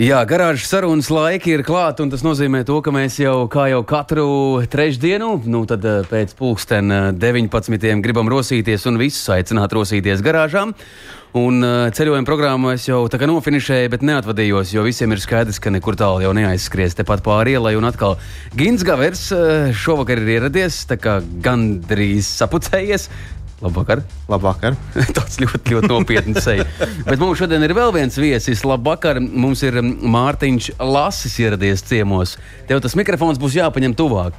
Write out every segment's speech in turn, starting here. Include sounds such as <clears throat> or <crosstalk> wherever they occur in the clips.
Jā, garāžas sarunas laiki ir klāti, un tas nozīmē, to, ka mēs jau, kā jau katru trešdienu, nu tad eh, pēc pulksten 19. gribam rosīties un visus aicināt rosīties garāžām. Un uh, ceļojuma programmu es jau tā kā nofinišēju, bet neatvadījos, jo visiem ir skaidrs, ka nekur tālu jau neaizskries tepat pāri ielai. Un atkal Gins Gavers šovakar ir ieradies, tā kā gandrīz sapucējies. Labvakar. Labvakar. <laughs> Tas ļoti, ļoti nopietni seja. <laughs> Bet mums šodien ir vēl viens viesis. Labvakar. Mums ir Mārtiņš Lasis ieradies ciemos. Tev tas mikrofons būs jāpaņem tuvāk.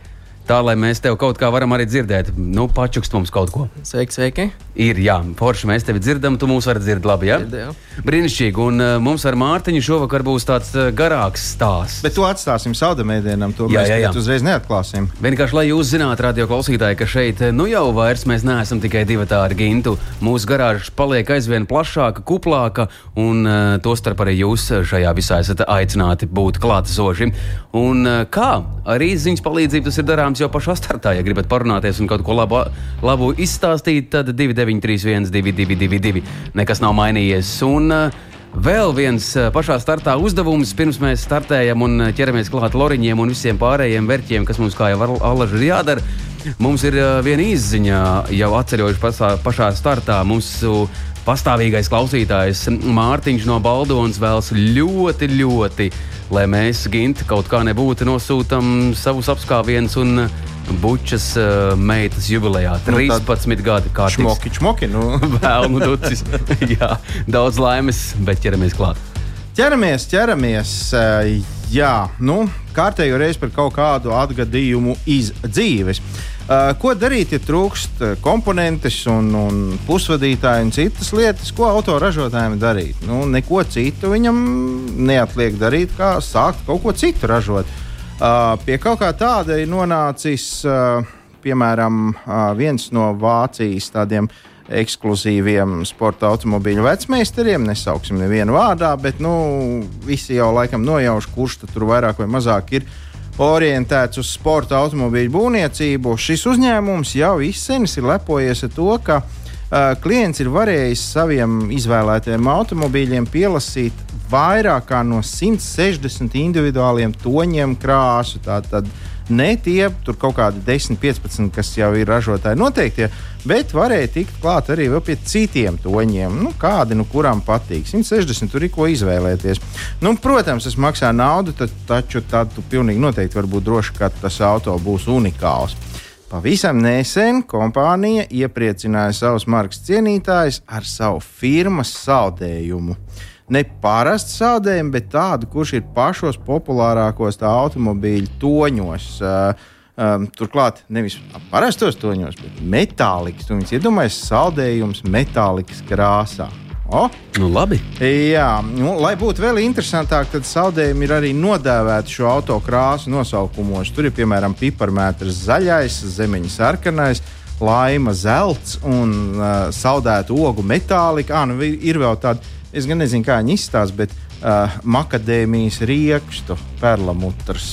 Tā lai mēs tev kaut kā varam arī dzirdēt. Nu, pačukst mums kaut ko. Sveiki, sveiki. Ir, jā, forši mēs tevi dzirdam, tu mūs vari dzirdēt labi. Ja? Dzirdēju. Brīnišķīgi. Un uh, mums ar Mārtiņu šovakar būs tāds uh, garāks stāsts. Bet to atstāsim saudamēdienam, to Jā, mēs jā, jā. uzreiz neatklāsim. Vienkārši, lai jūs zinātu, radio klausītāji, ka šeit nu jau vairs mēs neesam tikai divi tādi gintu. Mūsu garāža paliek aizvien plašāka, kuplāka, un uh, tostarp arī jūs šajā visā esat aicināti būt klātesoši. Un uh, kā arī ziņas palīdzību tas ir darāms jau pašā startā. Ja gribat parunāties un kaut ko labu, labu izstāstīt, tad 2931, 222, nekas nav mainījies. Un, uh, Vēl viens uh, pašā startā uzdevums, pirms mēs startējam un uh, ķeramies klāt loriņiem un visiem pārējiem vērķiem, kas mums kā jau alaži ir jādara. Mums ir viena izziņa jau atceļojuši pašā, startā. Mūsu pastāvīgais klausītājs Mārtiņš no Baldonas vēlas ļoti, ļoti, lai mēs Ginti kaut kā nebūtu nosūtam savus apskāvienus un uh, bučas uh, meitas jubilejā. Nu, tad 13 gadi kārtības. Šmoki, šmoki. Nu. <laughs> Vēlnu ducis. <laughs> Jā, daudz laimes, bet ķeramies klāt. ķeramies, ķeramies. eh, Jā, nu, kārtējo reizi par kaut kādu atgadījumu iz dzīves. Uh, ko darīt, ja trūkst eh, komponentes un, un pusvadītāji un citas lietas, ko autoražotājiem darīt? Nu, neko citu viņam neatliek darīt, kā sākt kaut ko citu ražot. Uh, pie kaut kā tāda ir nonācis, piemēram, viens no Vācijas tādiem ekskluzīviem sporta automobīļu vecmeistariem. Nesauksim nevienu vārdā, bet nu, visi jau laikam nojauš, kurš tur vairāk vai mazāk ir orientēts uz sporta automobīļu būvniecību. Šis uzņēmums jau izsenis ir lepojies ar to, ka uh, klients ir varējis saviem izvēlētajiem automobīļiem pielasīt vairāk no 160 individuāliem toņiem krāsu. Tātad ne tie tur kaut kādi 10, 15, kas jau ir ražotāji noteiktie, bet varēja tikt klāt arī pie citiem toņiem. Nu, kādi nu kuram patīk? 160 tur ir ko izvēlēties. Nu, protams, tas maksā naudu, tad, taču tad tu pilnīgi noteikti vari būt droši, ka tas auto būs unikāls. Pavisam nesen kompānija iepriecināja savus markas cienītājus ar savu firmas saldējumu. Ne parastu saldējumu, bet tādu, kurš ir pašos populārākos tā automobīļu toņos. Uh, um, turklāt nevis parastos toņos, bet metālikas. Tu viņus iedomājies saldējums metālikas krāsā. O, Nu, labi. Jā, nu, lai būtu vēl interesantāk, tad saldējumi ir arī nodēvēti šo auto krāsu nosaukumos. Tur ir piemēram piparmētris zaļais, zemeņa sarkanais, laima zelts un uh, saldēta ogu metālika. Ah, nu, ir vēl tāda, es gan nezinu, kā viņi izstāsta, bet uh, makadēmijas riekstu, perlamutrs.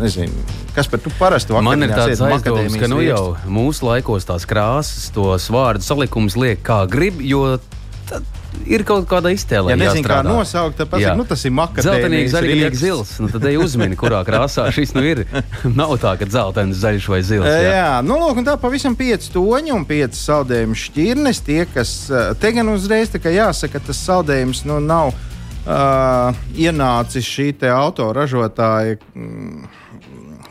Nezinu, kas par to parasti Man ir vakariņās tāds aizdoms, ka nu jau mūsu laikos tās krāsas, tos vārdu salikums liek kā grib, jo tad ir kaut kāda iztēle. Ja nezinu, kā nosaukt, tad pasaka, nu, tas ir Zeltenīgs, makadēmijas zaļīgs, zils. Nu, tad ej uzmini, kurā krāsā šis nu ir. <laughs> Nav tā, ka dzeltens, zaļš vai zils. Jā, Jā. jā nu, lūk, un tā pavisam pieci toņi un pieci saldējumu šķirnes. Tie, kas eh, te gan uzreiz jāsaka, tas saldējums nu, nav uh, ienācis šī autoražotāja mm,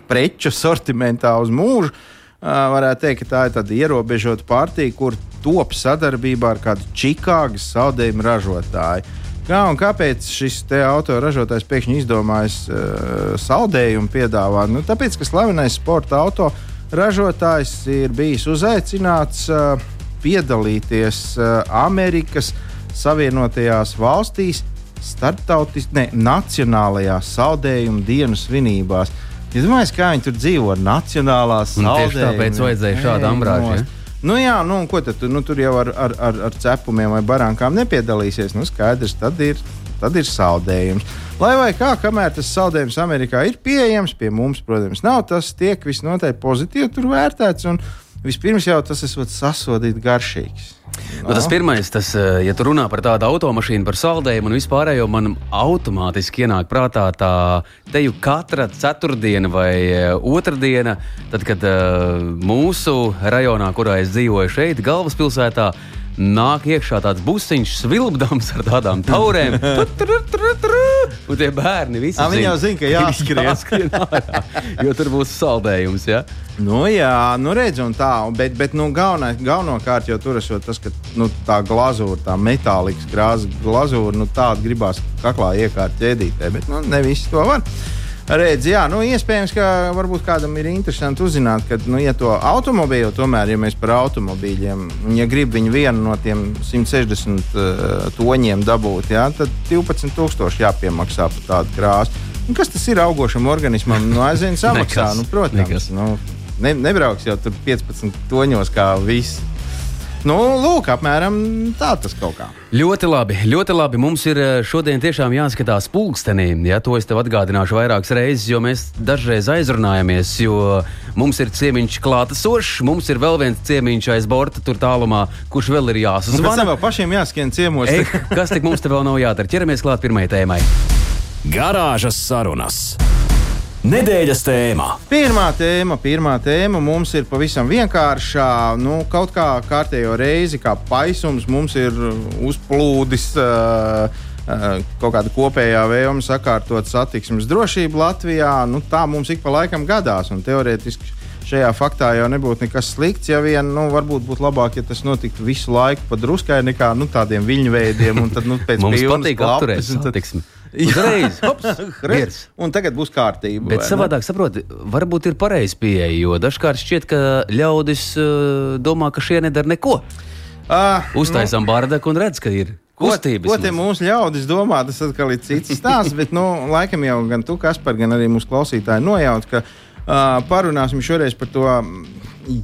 preču sortimentā uz mūžu. Uh, varētu teikt, ka tā ir tāda ierobežota partija, kur top sadarbībā ar kādu Čikāgas saldējumu ražotāju. Kā un kāpēc šis autoražotājs pēkšņi izdomājis uh, saldējumu piedāvāt? Nu, tāpēc, ka slavenais sporta auto ražotājs ir bijis uzaicināts uh, piedalīties uh, Amerikas Savienotajās valstīs starptautiskajās, ne, nacionālajās saldējuma dienu svinībās. Es domāju, kā viņi tur dzīvo ar nacionālās Un tieši saldējumu. tāpēc vajadzēja šādu ambrāžu, ja? Nu, jā, nu, ko tad tu, nu, tur jau ar, ar, ar, ar cepumiem vai barānkām nepiedalīsies? Nu, skaidrs, tad ir, tad ir saldējums. Lai vai kā, kamēr tas saldējums Amerikā ir pieejams, pie mums, protams, nav. Tas tiek visnotaļ pozitīvi vērtēts. Un vispirms jau tas ir sasodīts garšīgs. Nu, tas pirmais, tas, eh, ja tu runā par tādu automašīnu, par saldējumu un vispārējo, man automātiski ienāk prātā tā teju katra ceturtdiena vai eh, otrdiena, tad, kad uh, mūsu rajonā, kurā es dzīvoju, šeit, galvaspilsētā, nāk iekšā tāds busiņš, svilpdams ar tādām taurēm. <laughs> <laughs> Un tie bērni visi A, viņi jau zina, ka jāskrien. jāskrien ārā, jo tur būs saldējums. Ja? Nu, jā, nu redz, un tā, bet, bet nu, galvenā, galvenokārt jau tur esot tas, ka nu, tā glazūra, tā metāliska krāsa glazūra, nu, tāda gribās kaklā iekārt ķēdītē, bet nu, ne visi to var. Redz, jā, nu, iespējams, ka varbūt kādam ir interesanti uzzināt, ka, nu, ja to automobīlu, tomēr, ja mēs par automobīļiem, ja grib viņu vienu no tiem 160 uh, toņiem dabūt, jā, tad 12,000 jāpiemaksā par tādu krāsu. Un kas tas ir augošam organismam? Nu, aizvien samaksā, <laughs> nu, protams. Nekas. Nu, ne, nebrauks jau tur 15 toņos kā viss. Nu, lūk, apmēram tā tas kaut kā. Ļoti labi, ļoti labi. Mums ir eh, šodien tiešām jāskatās pulkstenī. Ja, to es tev atgādināšu vairākas reizes, jo mēs dažreiz aizrunājamies, jo mums ir ciemiņš klātesošs, mums ir vēl viens ciemiņš aiz borta tur tālumā, kurš vēl ir tam jāsazvana. vēl pašiem jāskrien ciemos. Ei, kas tik mums te vēl nav jādara? Ķeramies klāt pirmajai tēmai. Garāžas sarunas. Nedēļas tēmā. Pirmā tēma, pirmā tēma mums ir pavisam vienkāršā. Nu, kaut kā kārtējo reizi, kā paisums, mums ir uzplūdis uh, kaut kāda kopējā vēlme sakārtot satiksmes drošību Latvijā. Nu, tā mums ik pa laikam gadās, un teorētiski šajā faktā jau nebūtu nekas slikts. Ja vien, nu, varbūt būtu labāk, ja tas notiktu visu laiku pa druskai nekā nu, tādiem viļņveidiem, un tad nu, pēc Mums pilnas patīk klapas, apturēt un tad- satiksmi. Uzreiz, hops, miers. Un tagad būs kārtība. Bet savādāk, saproti, varbūt ir pareizi pieeja, jo dažkārt šķiet, ka ļaudis uh, domā, ka šie nedara neko. Ah, Uztaisām bārdaku un redz, ka ir Ko, kustības. ko te mūsu ļaudis domā, tas atkal ir cits stāsts. bet, nu, laikam jau gan tu, Kaspar, gan arī mūsu klausītāji nojaut, ka uh, parunāsim šoreiz par to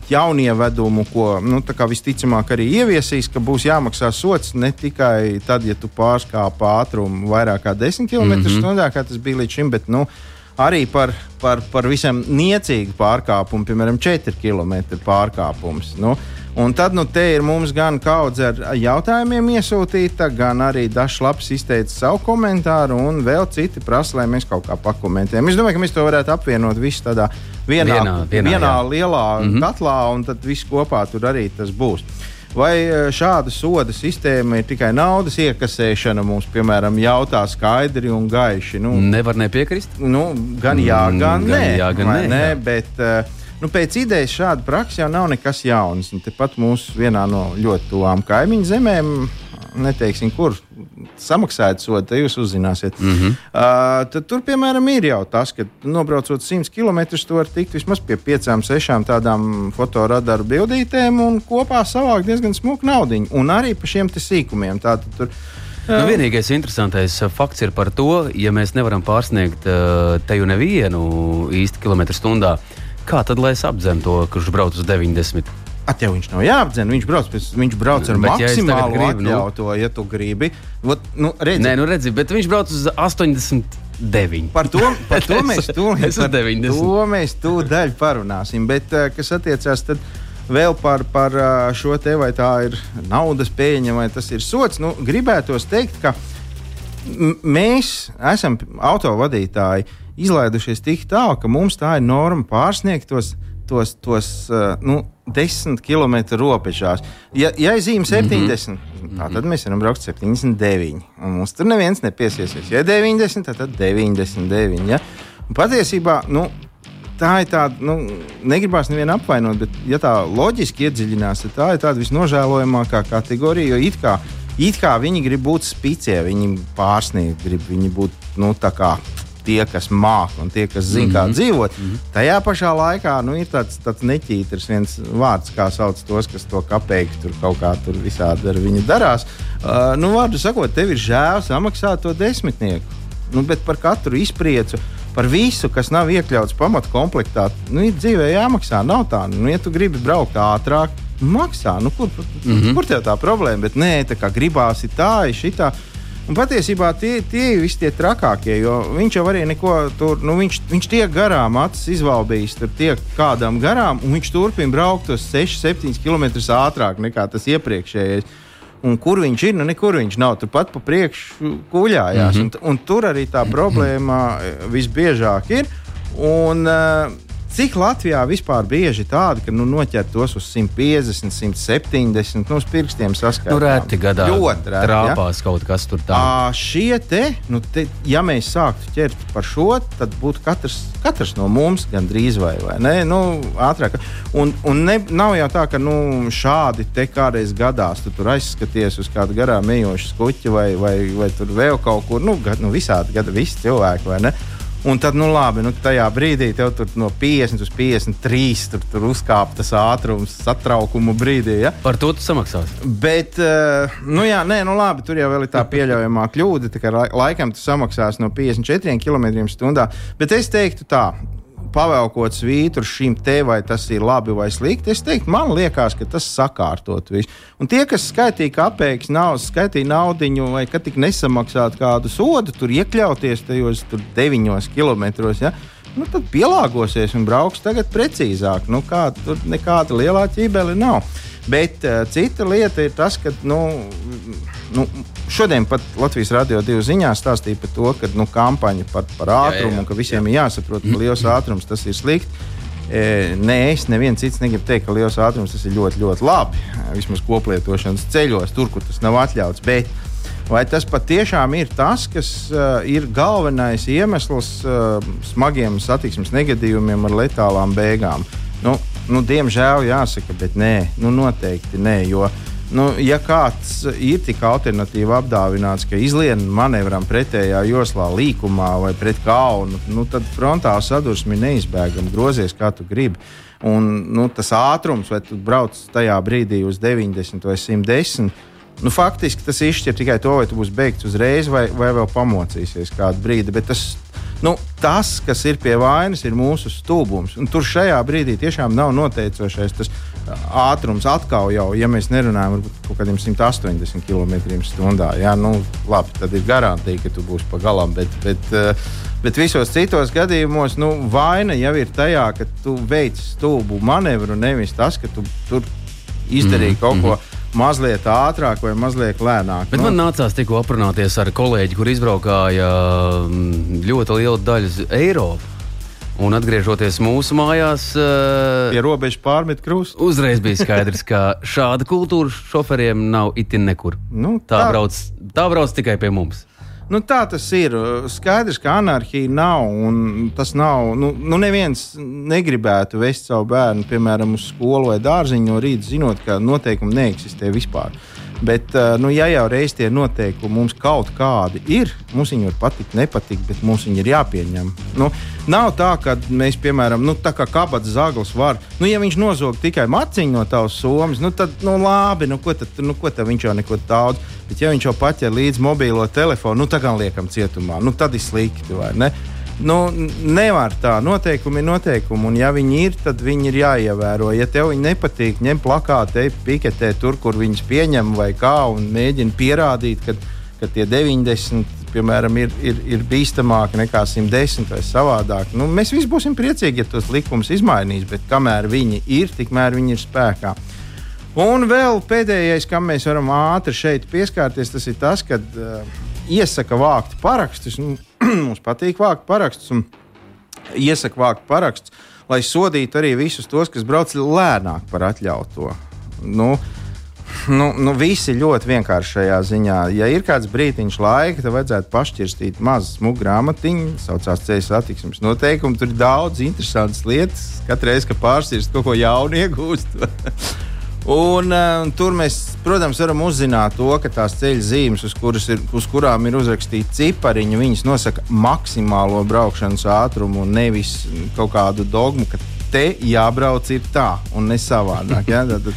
jaunievedumu, ko nu, visticamāk arī ieviesīs, ka būs jāmaksā sots ne tikai tad, ja tu pārkāp ātrumu vairāk kā 10 km/h, kā tas bija līdz šim, bet nu, arī par, par, par visam niecīgu pārkāpumu, piemēram, 4 km pārkāpums. Nu, Un tad nu, te ir mums gan kaudze ar jautājumiem iesūtīta, gan arī dažs labs izteicis savu komentāru, un vēl citi prasa, lai mēs kaut kā pakomentējam. Es domāju, ka mēs to varētu apvienot visu tādā vienā, Vienā- vienā, vienā jā. lielā mm -hmm. katlā, un tad viss kopā tur arī tas būs. Vai e, šāda soda sistēma ir tikai naudas iekasēšana, mums, piemēram, jautā skaidri un gaiši? Nu, Nevar nepiekrist. Nu, gan jā, Mm, gan, gan nē, jā, gan nē, nē jā. bet uh, nu, pēc idejas šāda praksa jau nav nekas jauns. Un Tepat mūsu vienā no ļoti tuvām kaimiņu zemēm, neteiksim, kur samaksājot sodu, te jūs uzzināsiet. Mm. -hmm. uh, tad tur, piemēram, ir jau tas, ka nobraucot 100 km, tu vari tikt vismaz pie 5, 6 tādām fotoradaru bildītēm un kopā savākt diezgan smuku naudu. Un arī par šiem sīkumiem. Tātad tur Nu, vienīgais interesantais uh, fakts ir par to, ja mēs nevaram pārsniegt uh, te jau nevienu īsti kilometru stundā. Kā tad, lai es apzemu to, kurš brauc uz 90? At jau viņš nav jāapdzen, viņš brauc, pēc, viņš brauc ar Bet ja maksimālu gribu, nu? atļautu, ja tu gribi. Ot, nu, redzi, Nē, nu redzi, bet viņš brauc uz 89. Par to, par to <laughs> mēs tūlīt par 90. To mēs tūdaļ parunāsim. Bet, eh, kas attiecās vēl par, par eh, šo te, vai tā ir naudas pēļņa vai tas ir sots, nu, gribētos teikt, ka mēs esam autovadītāji izlaidušies tik tālu, ka mums tā ir norma pārsniegt tos, tos, nu, 10 km robežās. Ja, ja ir zīme 70, mm -hmm. tad mēs varam braukt 79. Un mums tur neviens nepiesiesies. Ja ir 90, tad, tad 99. Ja? Un patiesībā nu, tā ir tāda, nu, negribās nevienu apvainot, bet, ja tā loģiski iedziļinās, tad tā ir tāda visnožēlojamākā kategorija. Jo it kā, it kā viņi grib būt spīcie, viņi pārsniegt, grib viņi būt nu, tā kā tie, kas māca un tie, kas zina, mm -hmm. kā mhm. dzīvot. Mm -hmm. Tajā pašā laikā nu, ir tāds, tāds neķītrs viens vārds, kā sauc tos, kas to kapeiku tur kaut kā tur visādi ar viņu darās. Uh, nu, vārdu sakot, tev ir žēl samaksāt to desmitnieku. Nu, bet par katru izpriecu par visu, kas nav iekļauts pamatkomplektā, nu, ir dzīvē jāmaksā. Nav tā, nu, ja tu gribi braukt ātrāk, maksā. Nu, kur, mm -hmm. kur tev tā problēma? Bet nē, tā kā gribās, ir tā, ir šitā. Un patiesībā tie, tie ir visi tie trakākie, jo viņš jau arī neko tur, nu, viņš, viņš tiek garām, acis izvalbījis, tur tiek kādam garām, un viņš turpina braukt uz 6-7 km ātrāk nekā tas iepriekšējais. Un kur viņš ir? Nu, nekur viņš nav. Turpat pa priekšu kuļājās. Mm -hmm. un, un tur arī tā problēma visbiežāk ir. Un, uh, Cik Latvijā vispār bieži tādi, ka nu, noķer tos uz 150, 170, nu, uz pirkstiem saskaitām? Nu, reti gadā. Ļoti reti. Trāpās ja? kaut kas tur tāds. Šie te, nu, te, ja mēs sāktu ķert par šo, tad būtu katrs, katrs no mums gandrīz vai, vai ne? Nu, ātrāk. Un, un ne, nav jau tā, ka nu, šādi te kādreiz gadās tu tur aizskaties uz kādu garām ejošu skuķi vai, vai, vai tur vēl kaut kur, nu, gad, nu visādi gadi, visi cilvēki, vai ne? Un tad, nu, labi, nu, tajā brīdī tev tur no 50 līdz 53 tur, tur uzkāpa tas ātrums, satraukuma brīdī. Ja? Par to tu samaksāsi. Bet, uh, nu, jā, nē, nu, labi, tur jau ir tā pieļaujamā kļūda. Tā kā laikam tu samaksāsi no 54 km/h. Bet es teiktu tā, pavēlkot svītru šim te, vai tas ir labi vai slikti, es teiktu, man liekas, ka tas sakārtot visu. Un tie, kas skaitīja kapeikas, nav skaitīja naudu, vai kad tik nesamaksāt kādu sodu, tur iekļauties tajos tur deviņos kilometros. Ja? Nu, tad pielāgosies un brauks tagad precīzāk. Nu, kā, tur nekāda lielā ķībele nav. Bet uh, cita lieta ir tas, ka nu, nu, šodien pat Latvijas radio divu ziņās stāstīja par to, ka nu, kampaņa par, par ātrumu jā, jā, un ka visiem jā. ir jāsaprot, ka liels <clears throat> ātrums tas ir slikti. E, nē, es neviens cits negribu teikt, ka liels ātrums tas ir ļoti, ļoti labi. Vismaz koplietošanas ceļos, tur, kur tas nav atļauts. Bet vai tas patiešām ir tas, kas uh, ir galvenais iemesls uh, smagiem satiksmes negadījumiem ar letālām beigām? Nu, nu, diemžēl jāsaka, bet nē, nu, noteikti nē. Jo, nu, ja kāds ir tik alternatīvi apdāvināts, ka izlien manevram pretējā joslā, līkumā vai pret kaunu, nu, tad frontāla sadursme ir neizbēgama. Grozies kā tu gribi. Un, nu, tas ātrums, vai tu brauc tajā brīdī uz 90 vai 110, nu, faktiski tas izšķir tikai to, vai tu būsi beigts uzreiz vai, vai vēl pamocīsies kādu brīdi. Bet tas Nu, tas, kas ir pie vainas, ir mūsu stulbums. Un tur šajā brīdī tiešām nav noteicošais tas ātrums. Atkal jau, ja mēs nerunājam par kaut kādiem 180 km/h, jā, nu, labi, tad ir garantija, ka tu būsi pa galam. Bet, bet, bet visos citos gadījumos nu, vaina jau ir tajā, ka tu veic stulbu manevru, nevis tas, ka tu tur izdarīji mm kaut ko mhm mazliet ātrāk vai mazliet lēnāk. Bet nu? man nācās tikko aprunāties ar kolēģi, kur izbraukāja mm, ļoti lielu daļu Eiropas. Un atgriežoties mūsu mājās, uh, pie robežas pārmet krustu. Uzreiz bija skaidrs, ka šāda kultūra šoferiem nav itin nekur. Nu, tā, tā, brauc, tā brauc tikai pie mums. Nu, tā tas ir. Skaidrs, ka anarhija nav. Tas nav. Nu, nu, neviens negribētu vest savu bērnu, piemēram, uz skolu vai dārziņu no rīta, zinot, ka noteikumi neeksistē vispār. Bet, eh, nu, ja jau reiz tie noteikumi mums kaut kādi ir, mums viņi var patikt, nepatikt, bet mums viņi ir jāpieņem. Nu, nav tā, ka mēs, piemēram, nu, tā kā kabatas zaglis var, nu, ja viņš nozog tikai maciņu no tavas somas, nu, tad, nu, labi, nu, ko tad, nu, ko tad viņš jau neko daudz. Bet, ja viņš jau paķer līdzi mobilo telefonu, nu, kā liekam cietumā, nu, tad ir slikti, vai ne? Nu, nevar tā. Noteikumi ir noteikumi, un ja viņi ir, tad viņi ir jāievēro. Ja tev viņi nepatīk, ņem plakātu, ej piketē tur, kur viņus pieņem vai kā, un mēģina pierādīt, ka, ka tie 90. Piemēram, ir, ir, ir bīstamāki nekā 110 vai savādāk. Nu, mēs visi būsim priecīgi, ja tos likumus izmainīs, bet kamēr viņi ir, tikmēr viņi ir spēkā. Un vēl pēdējais, kam mēs varam ātri šeit pieskarties, tas ir tas, ka uh, iesaka vākt parakstus. Nu, <clears throat> mums patīk vākt parakstus un iesaka vākt parakstus, lai sodītu arī visus tos, kas brauc lēnāk par atļautu. Nu, Nu, nu, visi ļoti vienkārši šajā ziņā. Ja ir kāds brīdiņš laika, tad vajadzētu pašķirstīt mazu smuku grāmatiņu, saucās ceļu satiksmes noteikumi. Tur ir daudz interesantas lietas. Katru reizi, kad pārsirst kaut ko jaunu iegūst. <laughs> Un, uh, tur mēs, protams, varam uzzināt to, ka tās ceļu zīmes, uz, ir, uz kurām ir uzrakstīti cipariņi, viņas nosaka maksimālo braukšanas ātrumu un nevis kaut kādu dogmu, ka te jābrauc ir tā un ne savādāk. Ja? Tad,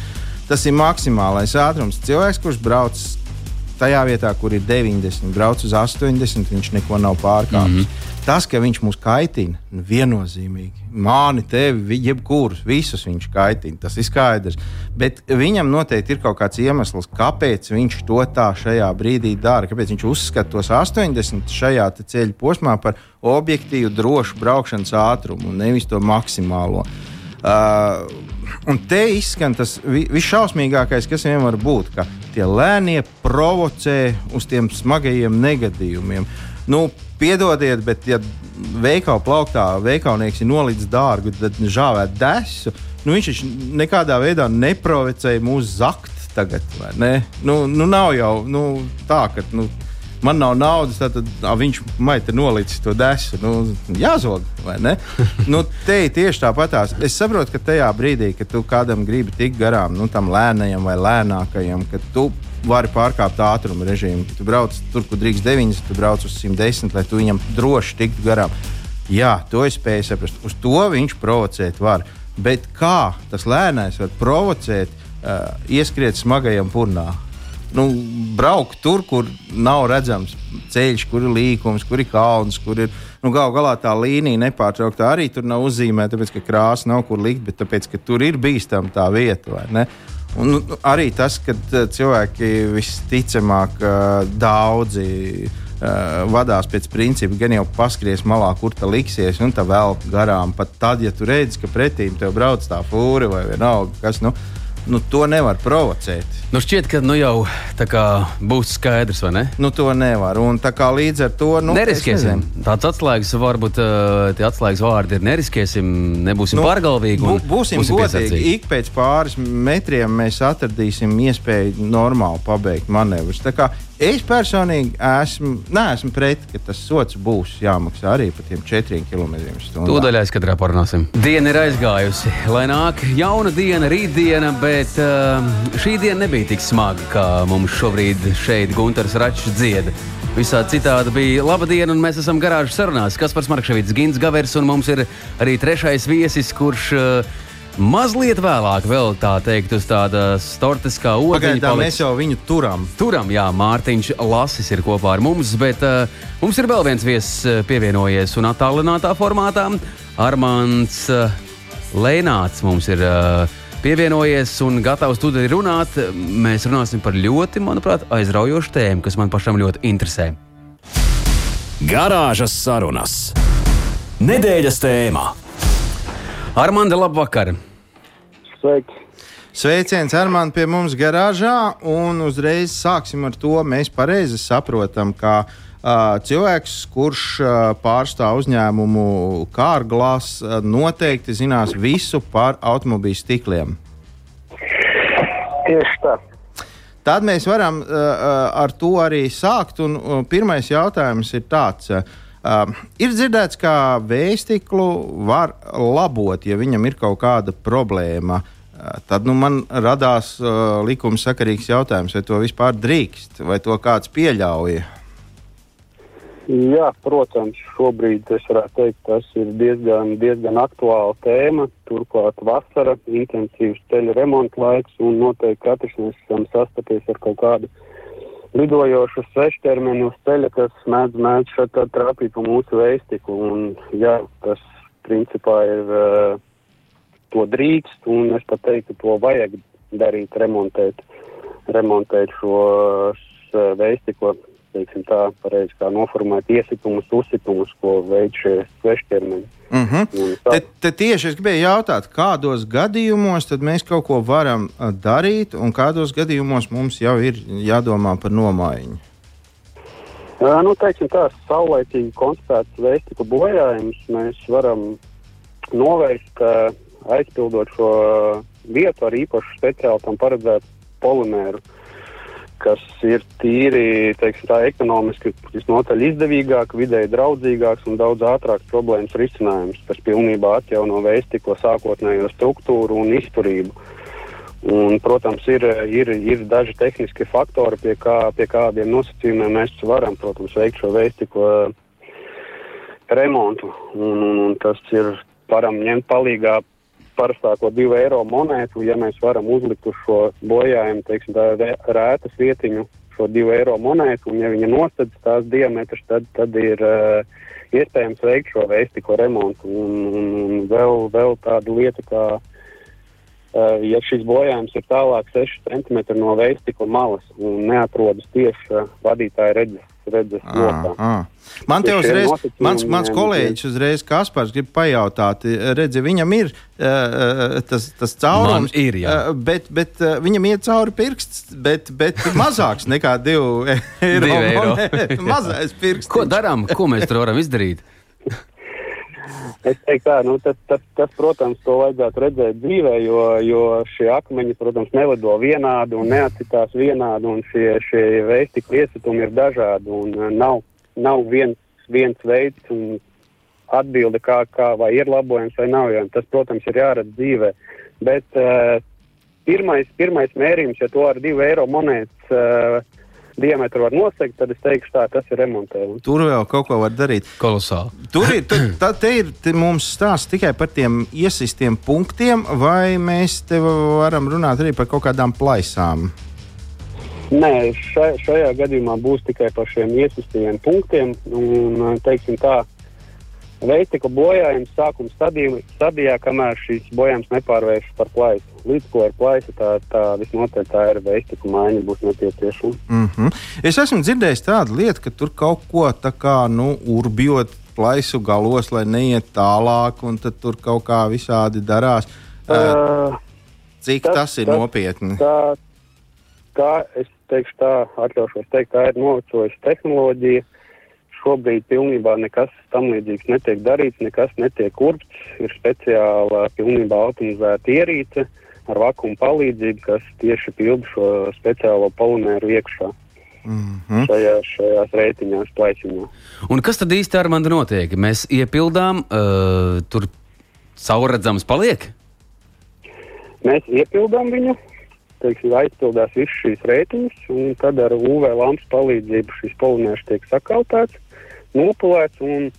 tas ir maksimālais ātrums. Cilvēks, kurš brauc tajā vietā, kur ir 90, brauc uz 80, viņš neko nav pārkāpis. Mm -hmm. Tas, ka viņš mūs kaitina, viennozīmīgi. Mani, tevi, jebkurus, visus viņš kaitina. Tas ir skaidrs. Bet viņam noteikti ir kaut kāds iemesls, kāpēc viņš to tā šajā brīdī dara. Kāpēc viņš uzskata tos 80 šajā ceļa posmā par objektīvu, drošu braukšanas ātrumu un nevis to maksimālo. Uh, un te izskan tas visšausmīgākais, kas vien var būt, ka tie lēnie provocē uz tiem smagajiem negadījumiem. Nu, piedodiet, bet, ja veikala plauktā veikalnieks ir nolicis dārgu, tad žāvēt desu. Nu, viņš taču nekādā veidā neprovocēja mūsu zakt tagad. Nu, nu, nav jau nu, tā, ka nu, man nav naudas, tad a, viņš maita nolicis to desu. Nu, jāzog, vai ne? <laughs> nu, te ir tieši tāpatās. Es saprotu, ka tajā brīdī, kad tu kādam gribi tikt garām, nu, tam lēnajam vai lēnākajam, ka tu vari pārkāpt ātruma režīmu. Tu brauc tur, kur drīkst 9, tu brauc uz 110, lai tu viņam droši tiktu garām. Jā, to es spēju saprast. Uz to viņš provocēt var. Bet kā tas lēnais var provocēt, uh, ieskriet smagajam purnā? Nu, braukt tur, kur nav redzams ceļš, kur ir līkums, kur ir kalns, kur ir nu, gal galā tā līnija nepārtraukta. Arī tur nav uzzīmēta, tāpēc ka krāsa nav kur likt, bet tāpēc, ka tur ir bīstama tā vieta. Un, nu, arī tas, ka uh, cilvēki visticamāk uh, daudzi uh, vadās pēc principa, gan jau paskries malā, kur tā liksies, un tā vēl garām. Pat tad, ja tu redzi, ka pretīm tev brauc tā fūra vai vienalga, kas nu, nu, to nevar provocēt. Nu šķiet, ka nu jau kā būs skaidrs, vai ne? Nu, to nevar. Un tā kā līdz ar to nu, neriskēsim. Tāds atslēgas, varbūt uh, tie atslēgas vārdi ir neriskēsim, nebūsim nu, pārgalvīgi. Bū, būsim, būsim godīgi. Ik pēc pāris metriem mēs atradīsim iespēju normāli pabeigt manevrus. Es personīgi esmu, neesmu pret, ka tas sots būs jāmaksā arī par tiem 4 km/h. Tūdaļ aizkadrā parunāsim. Diena ir aizgājusi, lai nāk jauna diena, rītdiena, bet uh, šī diena nebija tik smaga, kā mums šobrīd šeit Gunārs Račs dzieda. Visādi citādi bija laba diena, un mēs esam garāžas sarunās. Kaspars Markevits, Gins Gavers, un mums ir arī trešais viesis, kurš uh, Mazliet vēlāk, vēl tā teikt, uz tādas tortes kā otrā. Paliks... Mēs jau viņu turam. Turam, jā, Mārtiņš Lasis ir kopā ar mums, bet uh, mums ir vēl viens viesis uh, pievienojies un attālinātā formātā. Armāns uh, Lēnāts mums ir uh, pievienojies un gatavs tūdaļ runāt. Mēs runāsim par ļoti, manuprāt, aizraujošu tēmu, kas man pašam ļoti interesē. Garāžas sarunas. Nedēļas tēmā. Armanda, labvakar! Sveiki! Sveiciens Armāns pie mums garāžā, un uzreiz sāksim ar to. Mēs pareizi saprotam, ka uh, cilvēks, kurš uh, pārstāv uzņēmumu Kārglas, uh, noteikti zinās visu par automobīļu stikliem. Tieši tā. Tad mēs varam uh, ar to arī sākt. Un, uh, pirmais jautājums ir tāds. Uh, Uh, ir dzirdēts, ka vēstiklu var labot, ja viņam ir kaut kāda problēma. Uh, tad nu, man radās uh, likumsakarīgs jautājums, vai to vispār drīkst, vai to kāds pieļauj. Jā, protams, šobrīd teikt, tas ir diezgan, diezgan aktuāla tēma. Turklāt vasara, intensīvs ceļu remonta laiks, un noteikti katrs mēs esam sastapies ar kaut kādu uh, lidojošu svešķermeni uz ceļa, kas mēdz, mēdz šeit trāpīt pa mūsu vēstiku. Un, jā, tas principā ir, uh, to drīkst, un es pat teiktu, to vajag darīt, remontēt, remontēt šo uh, vēstiku, teiksim tā, pareizi kā noformēt iesitumus, uzsitumus, ko veids šie svešķermeni. Mm -hmm. te, te tieši es gribēju jautāt, kādos gadījumos mēs kaut ko varam darīt, un kādos gadījumos mums jau ir jādomā par nomaiņu? Uh, nu, teiksim, tā saulēcīgi konstatēts vēstiku bojājums mēs varam novērst, uh, aizpildot šo vietu ar īpašu speciāli tam paredzētu polimēru. Uh, kas ir tīri teiksim, tā, ekonomiski visnotaļ izdevīgāk, vidēji draudzīgāks un daudz ātrāks problēmas risinājums, kas pilnībā atjauno vēstiko sākotnējo struktūru un izturību. Un, protams, ir, ir, ir daži tehniski faktori, pie, kā, pie kādiem nosacījumiem mēs varam protams, veikt šo veistiku remontu. Un, un, un tas ir varam ņemt palīdzīgā parastāko divu eiro monētu, ja mēs varam uzlikt uz šo bojājumu, teiksim, tā rētas vietiņu, šo divu eiro monētu, un ja viņa nosedz tās diametrus, tad, tad ir uh, iespējams veikt šo veistiko remontu. Un, un, un vēl, vēl tāda lieta, kā uh, ja šis bojājums ir tālāk 6 cm no veistikla malas un neatrodas tieši uh, vadītāja redzes redzes lokā. Man te uzreiz, mans, mans kolēģis uzreiz Kaspars grib pajautāt, redzi, viņam ir uh, tas, tas caurums, Man ir, jā. uh, bet, bet uh, viņam iet cauri pirksts, bet, bet mazāks nekā 2 <laughs> eiro. Divi eiro. <laughs> Mazais pirksts. Ko darām? Ko mēs tur varam izdarīt? <laughs> Es teiktu, tā, nu, tas, tas, tas, protams, to vajadzētu redzēt dzīvē, jo, jo šie akmeņi, protams, nelido vienādi un neatcitās vienādi, un šie, šie veistikļu iesitumi ir dažādi, un uh, nav, nav viens, viens veids un atbilde, kā, kā vai ir labojams vai nav, jo tas, protams, ir jāredz dzīvē. Bet uh, pirmais, pirmais mērījums, ja to ar divu eiro monētas uh, diametru var nosegt, tad es teikšu, tā tas ir remontējums. Tur vēl kaut ko var darīt. Kolosāli. Tur ir, tu, tā, te ir te mums stāsts tikai par tiem iesistiem punktiem, vai mēs te varam runāt arī par kaut kādām plaisām? Nē, šai, šajā gadījumā būs tikai par šiem iesistajiem punktiem. Un, teiksim tā, veikta bojājums sākuma stadijā, kamēr šīs bojājums nepārvēršas par plaisu. Līdz ko ir plaisa, tā, tā visnotaļ tā ir veikta maiņa, būs nepieciešama. Mm -hmm. Es esmu dzirdējis tādu lietu, ka tur kaut ko tā kā nu, urbjot plaisu galos, lai neiet tālāk, un tad tur kaut kā visādi darās. Uh, Cik tas, tas ir tas, nopietni? Tā, tā es teikšu, tā atļaušos teikt, tā ir novecojusi tehnoloģija. Šobrīd pilnībā nekas tam līdzīgs netiek darīts, nekas netiek urpts. Ir speciāla, pilnībā automatizēta ierīce ar vakumu palīdzību, kas tieši pilda šo speciālo polimēru iekšā. Mm -hmm. šajā, šajās reitiņās, plaisiņā. Un kas tad īsti ar mani notiek? Mēs iepildām, uh, tur caurredzams paliek? Mēs iepildām viņu, teiksim, aizpildās visas šīs reitiņas, un tad ar UV lampas palīdzību šis polimērs tiek sakautēts nopulēts un,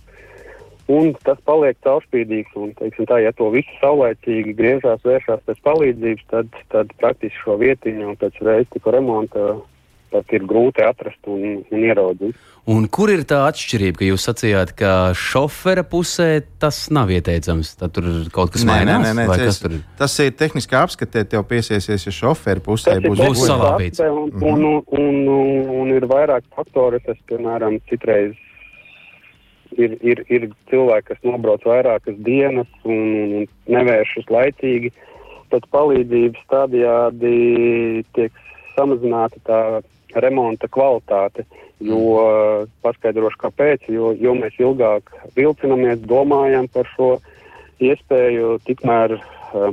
un tas paliek caurspīdīgs. Un, teiksim, tā, ja to visu saulēcīgi griežās, vēršās pēc palīdzības, tad, tad praktiski šo vietiņu pēc reizes remonta pat ir grūti atrast un, un ieraudzīt. Un kur ir tā atšķirība, ka jūs sacījāt, ka šofera pusē tas nav ieteicams? Tad tur kaut kas mainās. Nē, nē, nē, tas, tur... tas ir tehniski apskatīt, tev piesiesies, ja šofera pusē būs, būs salāpīts. Un, mm -hmm. un, un, un, un ir vairāk faktori, kas, piemēram, citreiz ir, ir, ir cilvēki, kas nobrauc vairākas dienas un, un, nevēršas laicīgi. Pēc palīdzības tādējādi tiek samazināta tā remonta kvalitāte. Jo paskaidrošu, kāpēc. Jo, jo mēs ilgāk vilcinamies, domājam par šo iespēju, tikmēr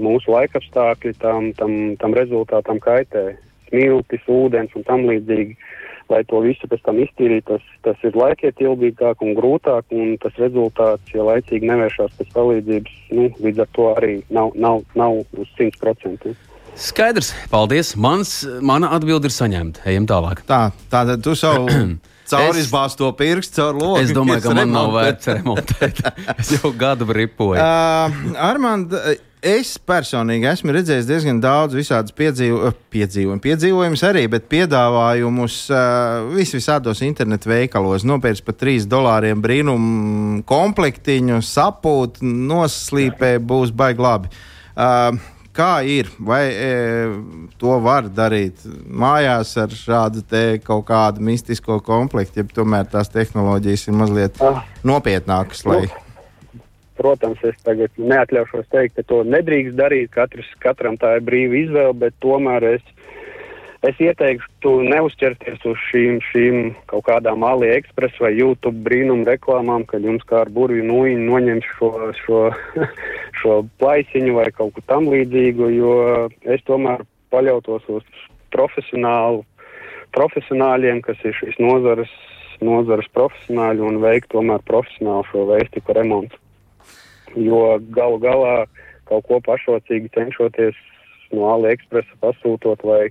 mūsu laikapstākļi tam, tam, tam rezultātam kaitē. Smiltis, ūdens un tam līdzīgi. Uh, lai to visu pēc tam iztīrītu, tas, tas ir laikietilgīgāk un grūtāk, un tas rezultāts, ja laicīgi nevēršās pēc palīdzības, nu, līdz ar to arī nav, nav, nav uz 100%. Skaidrs, paldies. Mans, mana atbilde ir saņemta. Ejam tālāk. Tā, tātad tu savu <clears throat> cauri izbāzt to pirkstu, caur logu. Es domāju, ka man nav vērts remontēt. <laughs> es jau gadu ripoju. Uh, Armand, Es personīgi esmu redzējis diezgan daudz visādus piedzīvo, eh, piedzīvojumus, piedzīvojumus arī, bet piedāvājumus uh, vis visādos internetu veikalos. Nopērts par 3 dolāriem brīnumu komplektiņu, sapūt, noslīpē, būs baigi labi. Uh, kā ir? Vai e, to var darīt mājās ar šādu kaut kādu mistisko komplektu, ja tomēr tās tehnoloģijas ir mazliet ah. nopietnākas? Lai... Protams, es tagad neatļaušos teikt, ka to nedrīkst darīt. Katrs, katram tā ir brīva izvēle, bet tomēr es, es ieteiktu neuzķerties uz šīm, šīm kaut kādām AliExpress vai YouTube brīnumu reklāmām, kad jums kā ar burvju nūjiņu noņem šo, šo, <laughs> šo plaisiņu vai kaut ko tam līdzīgu, jo es tomēr paļautos uz profesionālu, profesionāļiem, kas ir šīs nozares, nozares profesionāļi un veikt tomēr profesionālu šo veistiku remontu jo galu galā kaut ko pašrocīgi cenšoties no AliExpressa pasūtot vai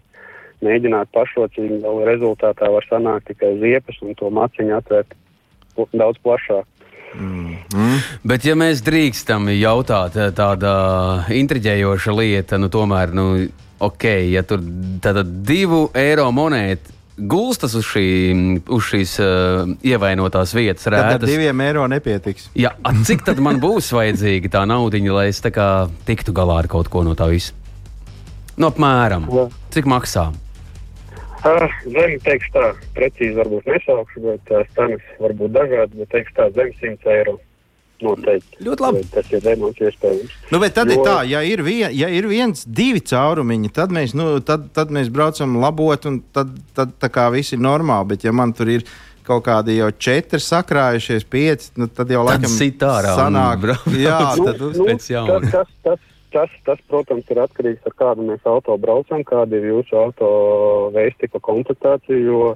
mēģināt pašrocīgi, vēl rezultātā var sanākt tikai ziepes un to maciņu atvērt daudz plašāk. Mm. Bet, ja mēs drīkstam jautāt, eh, tāda intriģējoša lieta, nu, tomēr, nu, ok, ja tur tāda divu eiro monēta gulstas uz, šī, uz šīs uh, ievainotās vietas. Rētas. Tad ar diviem eiro nepietiks. Jā, cik tad man būs <laughs> vajadzīga tā naudiņa, lai es kā, tiktu galā ar kaut ko no tā visa? Nu, apmēram. Cik maksā? Uh, zem, teikšu tā, precīzi varbūt nesaukšu, bet tās cenas var būt dažādas, bet teikšu tā, zem 100 eiro. Noteikti. Ļoti labi. Tas ir demons iespējams. Nu, bet tad jo... ir tā, ja ir, vien, ja ir viens, divi caurumiņi, tad mēs, nu, tad, tad mēs braucam labot, un tad, tad tā kā viss ir normāli. Bet ja man tur ir kaut kādi jau četri sakrājušies, pieci, nu, tad jau laikam sit ārā. Sanāk, jā, <laughs> tad nu, nu, tas, tas, tas, Tas, tas, protams, ir atkarīgs no kādu mēs auto braucam, kāda ir jūsu auto veistika komplektācija, jo,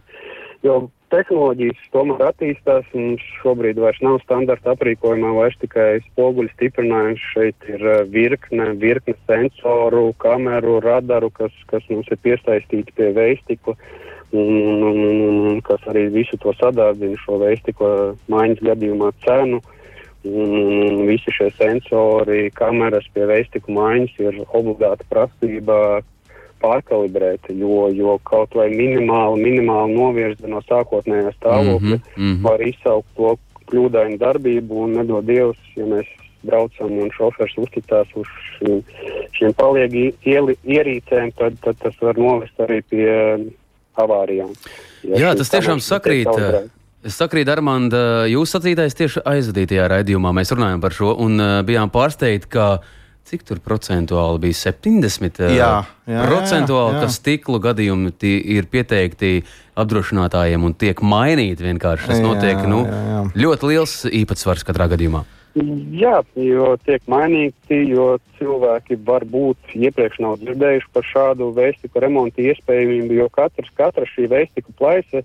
jo tehnoloģijas tomēr attīstās un šobrīd vairs nav standarta aprīkojumā, vairs tikai spoguļu stiprinājums. Šeit ir eh, virkne, virkne sensoru, kameru, radaru, kas, kas mums ir piesaistīti pie veistiku. Un, un, un, un kas arī visu to sadārdzina šo veistiku maiņas gadījumā cenu. Uh, Un visi šie sensori, kameras pie veistiku maiņas ir obligāta prasība pārkalibrēt, jo, jo kaut vai minimāli, minimāli novirza no sākotnējā stāvokļa mm -hmm. var izsaukt to kļūdainu darbību un nedod Dievs, ja mēs braucam un šofers uzticās uz šīm, šiem paliegi ierīcēm, tad, tad tas var novest arī pie avārijām. Ja Jā, tas tiešām sakrīt. Es sakrītu, Armand, jūs sacītais tieši aizvadītajā raidījumā. Mēs runājām par šo un uh, bijām pārsteigti, ka cik tur procentuāli bija 70. Jā, jā, procentuāli, jā, jā. ka stiklu gadījumi ir pieteikti apdrošinātājiem un tiek mainīti vienkārši. Tas notiek jā, nu, jā, jā. ļoti liels īpatsvars katrā gadījumā. Jā, jo tiek mainīti, jo cilvēki varbūt iepriekš nav dzirdējuši par šādu veistiku remontu iespējamību, jo katrs, katra šī veistiku plaisa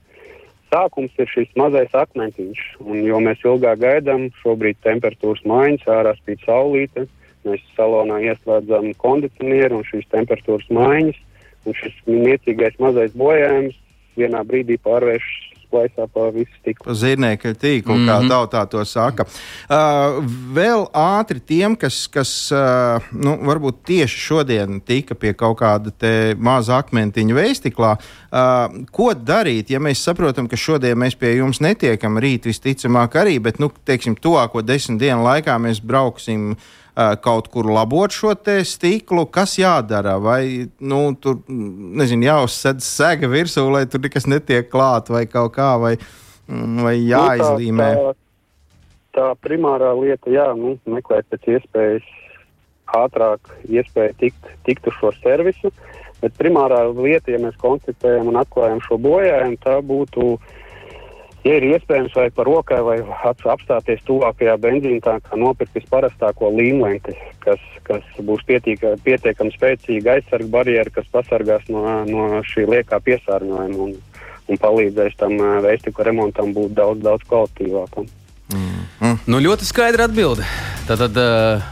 sākums ir šis mazais akmentiņš. Un, jo mēs ilgāk gaidām, šobrīd temperatūras maiņas, ārā spīd saulīte, mēs salonā ieslēdzam kondicionieru un šīs temperatūras maiņas. Un šis niecīgais mazais bojājums vienā brīdī pārvēršas plaisā pa visu stiklu. Zīmēkļa tīklu, mm -hmm. kā mhm. tautā to saka. Uh, vēl ātri tiem, kas, kas uh, nu, varbūt tieši šodien tika pie kaut kāda maza akmentiņa veistiklā, uh, ko darīt, ja mēs saprotam, ka šodien mēs pie jums netiekam, rīt visticamāk arī, bet, nu, teiksim, tuvāko desmit dienu laikā mēs brauksim kaut kur labot šo stiklu, kas jādara? Vai nu, tur nezinu, jāuzsēd sēga virsū, lai tur nekas netiek klāt vai kaut kā, vai, mm, vai jāizlīmē? Nu, tā, tā, tā primārā lieta, jā, nu, meklēt pēc iespējas ātrāk iespēju tikt, tikt uz šo servisu. Bet primārā lieta, ja mēs konstatējam un atklājam šo bojājumu, tā būtu uh, Ja ir iespējams, vai par rokai, vai apstāties tuvākajā benzīnā, kā nopirkt visparastāko līmlenti, kas, kas būs pietiekami spēcīga aizsarga barjera, kas pasargās no, no šī liekā piesārņojuma un, un palīdzēs tam veistiku remontam būt daudz, daudz kvalitīvākam. Mm. Mm. Nu, ļoti skaidra atbilde. Tātad uh,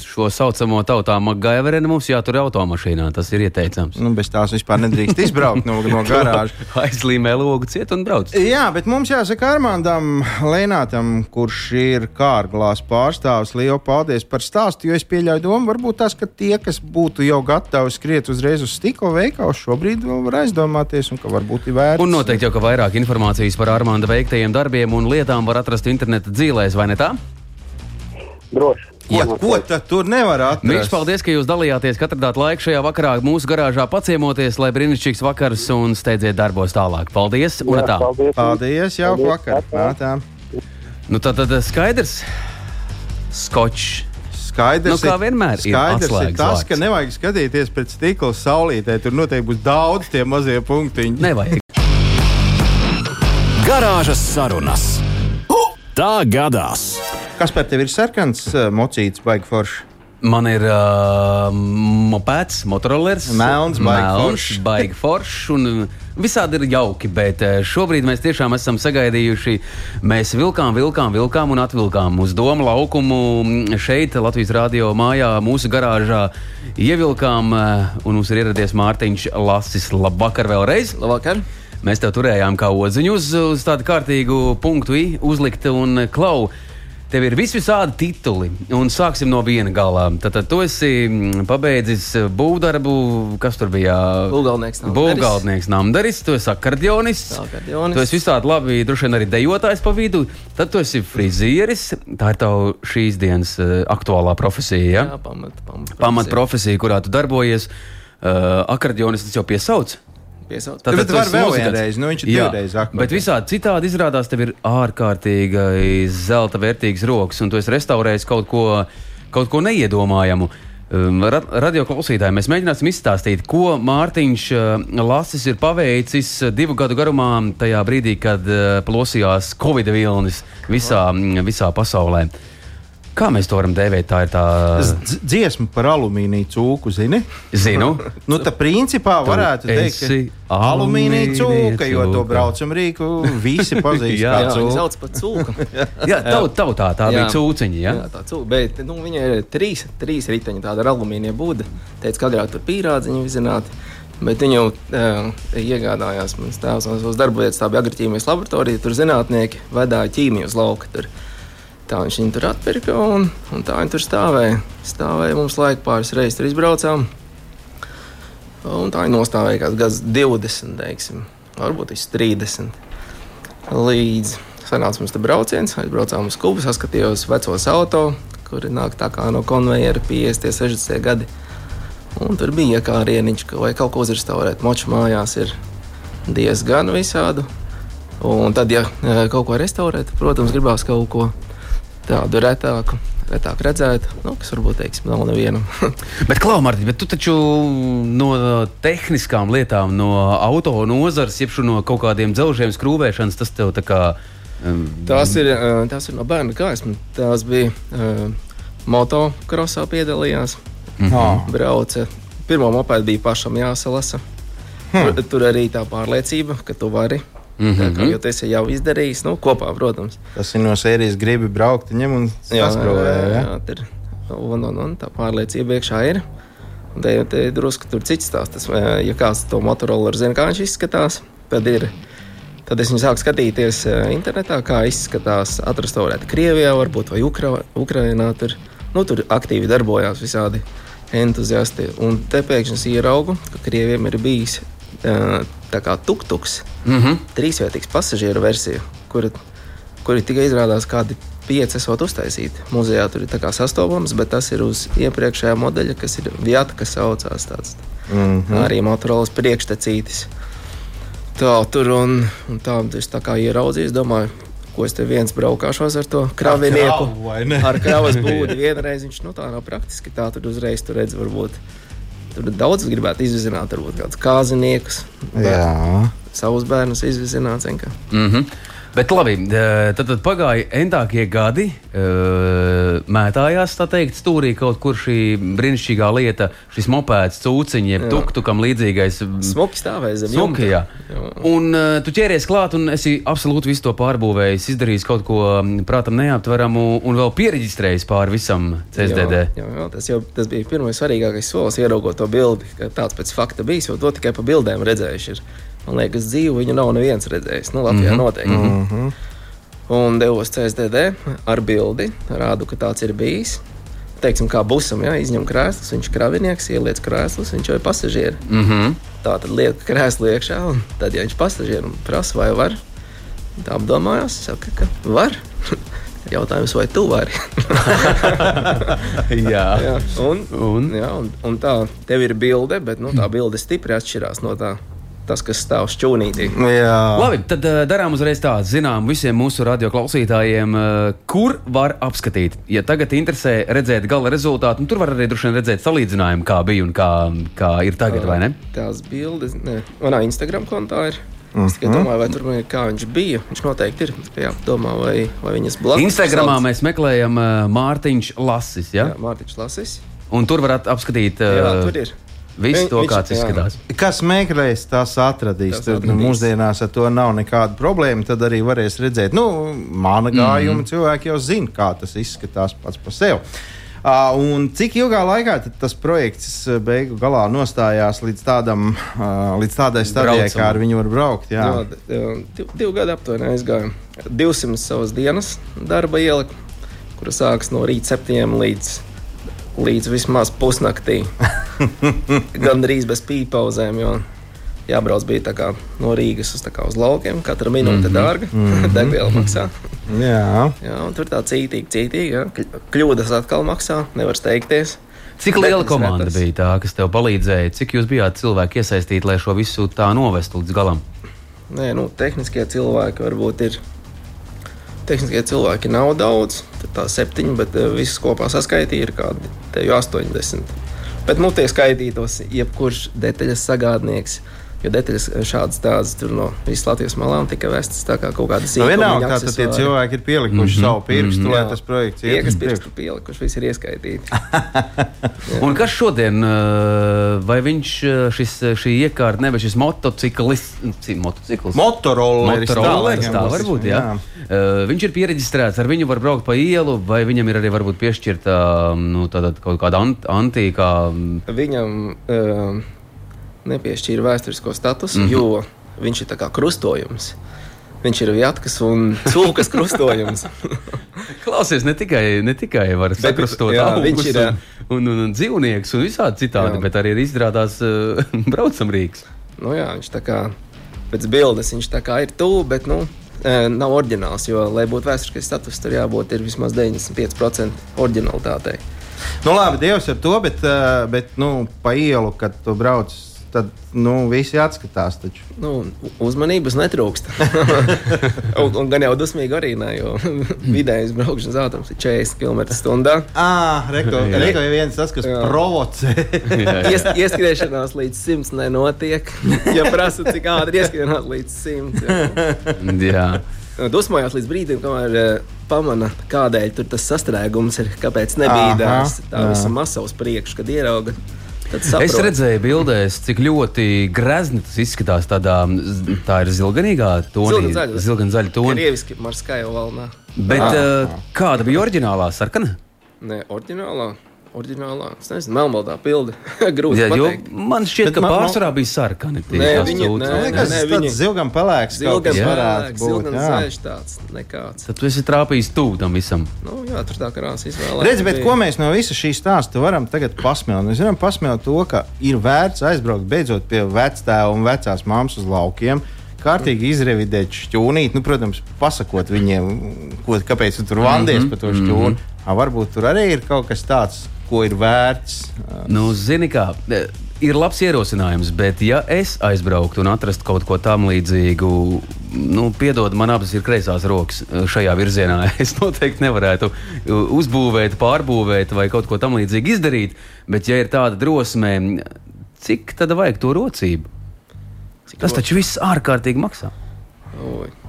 šo saucamo tautā Magaiverenu mums jātur automašīnā. Tas ir ieteicams. Nu, bez tās vispār nedrīkst izbraukt no, no garāžas. <laughs> Aizlīmē logu ciet un brauc. Jā, bet mums jāsaka Armandam Lēnātam, kurš ir kārglās pārstāvs. Lielu paldies par stāstu, jo es pieļauju domu, varbūt tas, ka tie, kas būtu jau gatavi skriet uzreiz uz stikla veikalu, šobrīd vēl var aizdomāties un ka varbūt ir vērts. Un noteikti jau, ka vairāk informācijas par Armanda veiktajiem darbiem un lietām var atrast interneta dzīvē dzīvēs, vai ne tā? Droši. Ja, ko tad tur nevar atrast? Mīļš, paldies, ka jūs dalījāties, ka atradāt laiku šajā vakarā mūsu garāžā paciemoties, lai brīnišķīgs vakars un steidziet darbos tālāk. Paldies! Un Jā, tā! Paldies! paldies jauku vakaru! Nu, tad, tad skaidrs! Skočs! Skaidrs, nu, kā vienmēr, skaidrs ir, ir tas, vārds. ka nevajag skatīties pret stikla saulītē. Tur noteikti būs daudz tie mazie punktiņi. Nevajag. Garāžas sarunas. Tā gadās. Kas par tevi ir sarkans, eh, mocīts, baigi forši? Man ir uh, mopeds, motorolers, Melns, <laughs> baigi foršs. un Visādi ir jauki, bet uh, šobrīd mēs tiešām esam sagaidījuši. Mēs vilkām, vilkām, vilkām un atvilkām uz domu laukumu šeit, Latvijas Rādio mājā, mūsu garāžā. Ievilkām, un mums ir ieradies Mārtiņš Lasis. Labvakar vēlreiz! Labvakar! Mēs tev turējām kā odziņu uz, uz tādu kārtīgu punktu i, uzlikt un klau. Tev ir visvisādi tituli, un sāksim no viena galā. Tad, tad tu esi mm, pabeidzis būvdarbu, kas tur bija. Būvgalvnieks Namdaris. Būvgalvnieks Namdaris, tu esi akordionis. Akordionis. Tu esi visādi labi, droši vien arī dejotājs pa vidu. Tad tu esi frizieris. Tā ir tava šīs dienas eh, aktuālā profesija. Ja? Jā, pamat, pamat, Pamat profesija, kurā tu darbojies. Uh, akordionis tas jau piesauc. Piesauc. Tad- tu var vēl vienreiz, nu viņš ir divreiz akordeons. Bet visādi citādi izrādās, tev ir ārkārtīgi zelta vērtīgs rokas, un tu esi restaurējis kaut ko, kaut ko neiedomājamu. Um, ra Radio klausītāji, mēs mēģināsim izstāstīt, ko Mārtiņš uh, Lasis ir paveicis uh, divu gadu garumā, tajā brīdī, kad uh, plosījās Covid vilnis visā, visā pasaulē. Kā mēs to varam dēvēt? Tā ir tā Z- Dziesma par alumīniju cūku, zini? zinu. <laughs> Nu, tā principā varētu teikt, ka alumīnija cūka, jo to braucam rīku visi pazīst <laughs> Jā, kā Jā, viņi cūku. sauc par cūku. <laughs> Jā, taut, tautā tā bija Jā. cūciņa. Ja? Jā, tā cūka. Bet nu, viņai ir trīs, trīs riteņi, tāda ar alumīnija būda. Teica, ka agrāk tur pīrādziņu vizināti. Bet viņu uh, iegādājās mans tēvs no savas darba vietas. Tā bija agrīķīmijas laboratorija. Tur zinātnieki vedāja ķīmiju uz lauka. Tur. Tā viņš viņu tur atpirka un, un tā viņa tur stāvēja. Stāvēja mums laika pāris reizes, tur izbraucām. Un tā viņa nostāvēja kaut kāds 20, teiksim, varbūt viņš 30. Līdz sanāca mums te brauciens, aizbraucām uz kubu, saskatījos vecos auto, kuri nāk tā kā no konveijera 50, 60 gadi. Un tur bija kā rieniņš, ka vai kaut ko uzrestaurēt. Moču mājās ir diezgan visādu. Un tad, ja eh, kaut ko restaurēt, protams, gribās kaut ko tādu retāku, retāk redzēt, nu, kas varbūt, teiksim, nav nevienam. <laughs> Bet, Klau, Martiņ, bet tu taču no tehniskām lietām, no auto nozares, jeb no kaut kādiem dzelžiem skrūvēšanas, tas tev tā kā. Um, Tās ir, eh, tās ir no bērna gaismas. Tās bija uh, motokrosā piedalījās. Ah. Brauca. Pirmā mopēda bija pašam jāsalasa. Tur, tur arī tā pārliecība, ka tu vari. Mm -hmm. kā, jo tas ir jau izdarījis, nu, kopā, protams. Tas ir no sērijas gribi braukt, ņem un saskrūvē. Ja? jā, tur, un, un, un tā pārliecība iekšā ir. Un te, te drusku tur cits stāsts. Tas, Ja kāds to motoroleru zina, kā viņš izskatās, tad ir. Tad es viņu sāku skatīties eh, internetā, kā izskatās atrestaurēta Krievijā, varbūt vai Ukra Ukrainā. Tur, nu, tur aktīvi darbojās visādi entuziasti. Un te pēkšņi es ieraugu, ka Krievijam ir bijis tā kā tuktuks, mm -hmm. trīsvietīgs pasažieru versija, kura, kuri tikai izrādās kādi pieci esot uztaisīti. Muzejā tur ir tā kā sastopams, bet tas ir uz iepriekšējā modeļa, kas ir Vieta, kas saucās tāds. Mm -hmm. Arī Motorolas priekštecītis. Tā, tur un, un tā, es tā kā ieraudzīju, domāju, ko es te viens braukāšos ar to kravinieku. Ar kravas <laughs> būdi vienreiz viņš nu, tā nav praktiski. Tā tur uzreiz tur redz, varbūt. Tur daudz gribētu izvizināt, varbūt kādus kāziniekus, Jā. savus bērnus kā. Mm -hmm. Bet labi, tad, tad pagāja entākie gadi, mētājās tā teikt, stūrī kaut kur šī brīnišķīgā lieta, šis mopēds, cūciņš, jeb Jā. tuktukam līdzīgais. Smuki stāvēja zem Smuki, jā. Un tu ķēries klāt un esi absolūti visu to pārbūvējis, izdarījis kaut ko prātam neaptveramu un vēl pieregistrējis pāri visam CSDD. Jā, jā, jā, tas jau tas bija pirmais svarīgākais solis, ieraugot to bildi, ka tāds pēc fakta bijis, jo to tikai pa bildēm redzējuši. Ir. Man liekas, dzīvu viņu nav neviens redzējis. Nu, Latvijā mm -hmm. noteikti. Mm -hmm. Un devos CSDD ar bildi, rādu, ka tāds ir bijis. Teiksim, kā busam, ja izņem krēslus, viņš ir kravinieks, ieliec krēslus, viņš jau ir pasažieris. Mm -hmm. Tā tad liek krēslu iekšā, un tad, ja viņš pasažierim prasa, vai var, tā apdomājās, saka, ka var. <laughs> Jautājums, vai tu vari? <laughs> jā. jā, un, Un? jā, un, un tā tev ir bilde, bet nu, tā bilde stipri atšķirās no tā, tas, kas stāv šķūnītī. Jā. Labi, tad uh, darām uzreiz tā, zinām visiem mūsu radioklausītājiem, uh, kur var apskatīt. Ja tagad interesē redzēt gala rezultātu, nu, tur var arī droši vien redzēt salīdzinājumu, kā bija un kā, kā ir tagad, vai ne? Tās bildes, ne, manā Instagram kontā ir. Es tikai domāju, vai tur ir kā viņš bija. Viņš noteikti ir. Jā, domā, vai, vai viņas blakus. Instagramā mēs meklējam uh, Mārtiņš Lasis. Ja? Jā, Mārtiņš Lasis. Un tur var at- apskatīt Jā, uh, tur ir. Visu Vi- to, kāds izskatās. Kas meklēs, tas atradīs. Tas Tur nu, atradīs. mūsdienās ar to nav nekāda problēma. Tad arī varēs redzēt, nu, mana gājuma mm -hmm. cilvēki jau zina, kā tas izskatās pats par sevi. Uh, un cik ilgā laikā tad tas projekts beigu galā nostājās līdz, tādam, uh, līdz tādai stadijai, kā ar viņu var braukt? Jā, Jā, div, divu gadu aptuveni aizgāju. 200 savas dienas darba ieliku, kura sākas no rīta septiņiem līdz, līdz vismaz pusnaktī. <laughs> Gan drīz bez pīpauzēm, jo jābrauc bija tā kā no Rīgas uz, tā kā uz laukiem. Katra minūte mm -hmm. dārga, mm -hmm. <laughs> degviela maksā. jā. Jā, un tur tā cītīgi, cītīgi. Jā. Kļ- Kļūdas atkal maksā, nevar steigties. Cik Bet liela tas komanda retas. bija tā, kas tev palīdzēja? Cik jūs bijāt cilvēki iesaistīti, lai šo visu tā novestu līdz galam? Nē, nu, tehniskie cilvēki varbūt ir. Tehniskie cilvēki nav daudz, tā septiņi, bet eh, visus kopā saskaitīja ir kādi te jau 80. Bet, nu, tie skaitītos jebkurš detaļas sagādnieks. Jo detaļas šādas tādas tur no visas Latvijas malām tika vestas tā kā kaut kādas Nu, vienalga, sīkumiņa kā tad tie cilvēki ir pielikuši mm -hmm. savu pirkstu, mm -hmm. lai Jā. tas projekts Tie, iet kas pirkstu pielikuši, visi ir ieskaitīti. <laughs> Un kas šodien, uh, vai viņš uh, šis, šī iekārta, nevis šis motociklis, ci- motociklis? Motoroleris, tā Motoroleris, tā tas var ir, būt. Jā. jā. Uh, viņš ir pieregistrēts, ar viņu var braukt pa ielu, vai viņam ir arī varbūt piešķirta um, nu, tāda, kaut kāda ant, antīkā. um, Viņam uh, nepiešķīra vēsturisko statusu, mm -hmm. jo viņš ir tā kā krustojums. Viņš ir Vjatkas un <laughs> Cūkas krustojums. <laughs> Klausies, ne tikai, ne tikai var sakrustot jā, augus viņš ir, jā. un, un, un dzīvnieks un visādi citādi, Jā. bet arī ir izrādās uh, <laughs> braucamrīks. nu, jā, viņš tā kā pēc bildes viņš tā kā ir tuvu, bet nu, eh, nav oriģināls. Jo, lai būtu vēsturiskais status, tur jābūt ir vismaz 95% oriģinalitātei. Nu, labi, Dievs ar to, bet, uh, bet nu, pa ielu, kad tu brauc, tad nu, visi atskatās. Taču. Nu, uzmanības netrūkst. <laughs> un, un gan jau dusmīgi arī ne, jo <laughs> vidējais braukšanas ātrums ir 40 km/h. Ah, reko, Jā. reko ir viens tas, kas Jā. provocē. Ies, ieskriešanās līdz 100 nenotiek. Ja prasa, cik ātri ieskrienāt līdz 100. Jā. jā. Dusmojās līdz brīdim, kamēr uh, pamana, kādēļ tur tas sastrēgums ir, kāpēc nebīdās Aha, tā jā. visa masa uz priekšu, kad ierauga. Es redzēju, bildēs, cik ļoti grezni tas izskatās. Tādā, tā ir zilganīgā tonī, Zilganzaļa. toni. Krieviski marskajā valnā. Bet uh, kāda bija oriģinālā sarkana? Nē, oriģinālā. Oriģinālā, es nezinu, melnbaldā pildi. <laughs> Grūti Jā, jo pateikt. man šķiet, Bet ka man- pārsvarā bija sarkani. Nē, viņi- nē, liekas, nē, tas viņi- tāds zilgan pelēks. būt, zilgans jā. zaļš tāds nekāds. Tad tu esi trāpījis tuvu tam visam. Nu, jā, tur tā krāsa izvēlēta. Redz, bet ko mēs no visa šī stāsta varam tagad pasmelt? Mēs varam pasmelt to, ka ir vērts aizbraukt beidzot pie vectēva un vecās mammas uz laukiem. Kārtīgi izrevidēt šķūnīt, nu, protams, pasakot viņiem, ko, kāpēc tu tur vandies mm -hmm, par to šķūni. Mm -hmm. Varbūt tur arī ir kaut kas tāds, ko ir vērts. Nu, zini, kā. e, Ir labs ierosinājums, bet, ja es aizbrauktu un atrastu kaut ko tam līdzīgu, nu, piedod, man abas ir kreisās rokas e, šajā virzienā. <laughs> Es noteikti nevarētu e, uzbūvēt, pārbūvēt vai kaut ko tamlīdzīgu izdarīt. Bet, ja ir tāda drosme, cik tad vajag to rocību? Cik Tas taču viss ārkārtīgi maksā. Oi.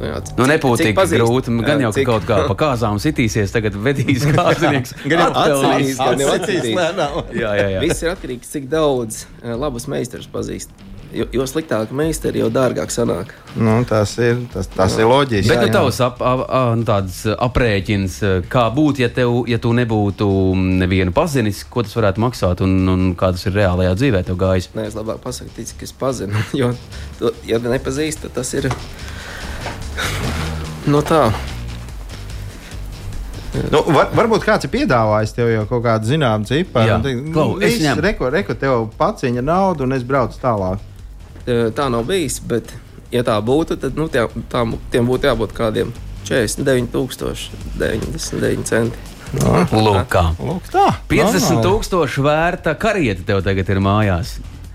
Nu, jā, Nu, tik pazīst? grūti. Gan Jā, jau, ka cik- kaut kā pa kāzām sitīsies, tagad vedīs <laughs> kāzinieks. Gan jau viss. gan jau lēnām. Jā, jā, jā. <laughs> Viss ir atkarīgs cik daudz uh, labus meistarus pazīst. Jo, jo sliktāk meistari, jo dārgāk sanāk. Nu, tas ir, tas, tas ir loģiski. Bet Jā, nu, jā. tavs ap, ap, ap, nu, tāds aprēķins, eh, kā būtu, ja, tev, ja tu nebūtu nevienu pazinis, ko tas varētu maksāt un, un kā tas ir reālajā dzīvē tev gājis. Nē, es labāk pasaku, tic, ka es pazinu. <laughs> Jo, tu, ja tu nepazīsti, tad tas ir. Nu tā, Nu, var, varbūt kāds ir piedāvājis tev jau kaut kādu zināmu ciparu. Nu, es ņemu. Reko, reko, tev pats viņa naudu un es braucu tālāk. tā nav bijis. Bet, ja tā būtu, tad nu, tie, tā, tiem būtu jābūt kādiem 49,99 centi. Lūk, kā. Lūk, tā. 50 Normāli. tūkstoši vērta karieta tev tagad ir mājās.